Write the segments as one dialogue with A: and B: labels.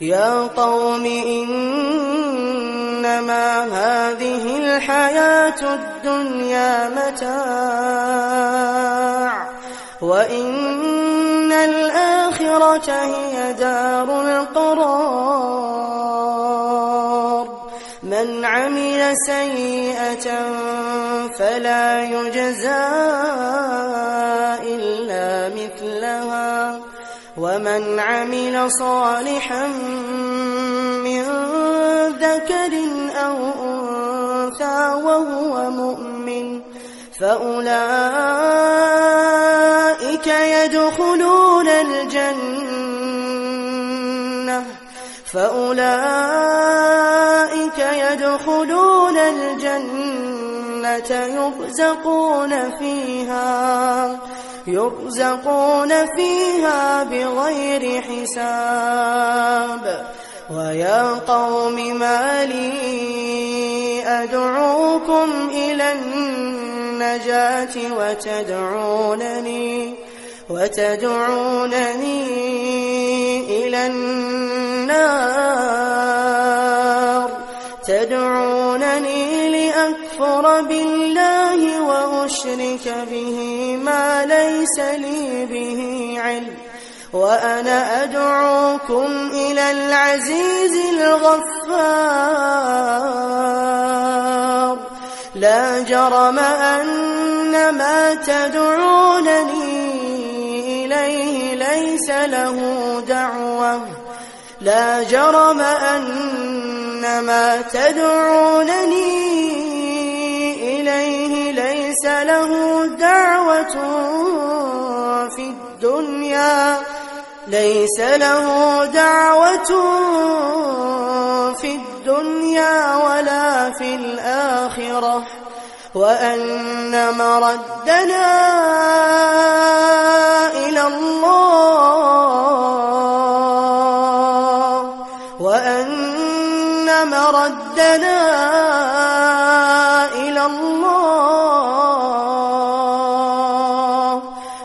A: يا قوم إنما هذه الحياة الدنيا متاع وإن الآخرة هي دار القرار. من عمل سيئة فلا يجزى ومن عمل صالحا من ذكر أو أنثى وهو مؤمن فأولئك يدخلون الجنة فأولئك يدخلون الجنة يرزقون فيها يرزقون فيها بغير حساب ويا قوم ما لي أدعوكم إلى النجاة وتدعونني وتدعونني إلى النار تدعونني لأكفر بالله وأشرك به ما ليس لي به علم وأنا أدعوكم إلى العزيز الغفار. لا جرم أن ما تدعونني إليه ليس له دعوة. لا جرم أن ما تدعونني له دعوة في الدنيا. ليس له دعوة في الدنيا ولا في الآخرة. وأن مردنا إلى الله. وأن مردنا إلى الله.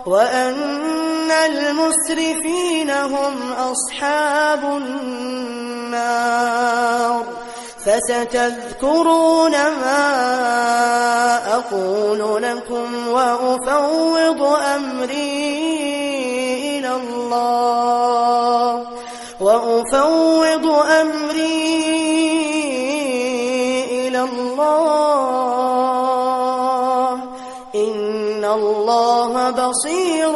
A: وأن المسرفين هم أصحاب النار فستذكرون ما أقول لكم وأفوض أمري إلى الله وأفوض أمري إلى الله بصير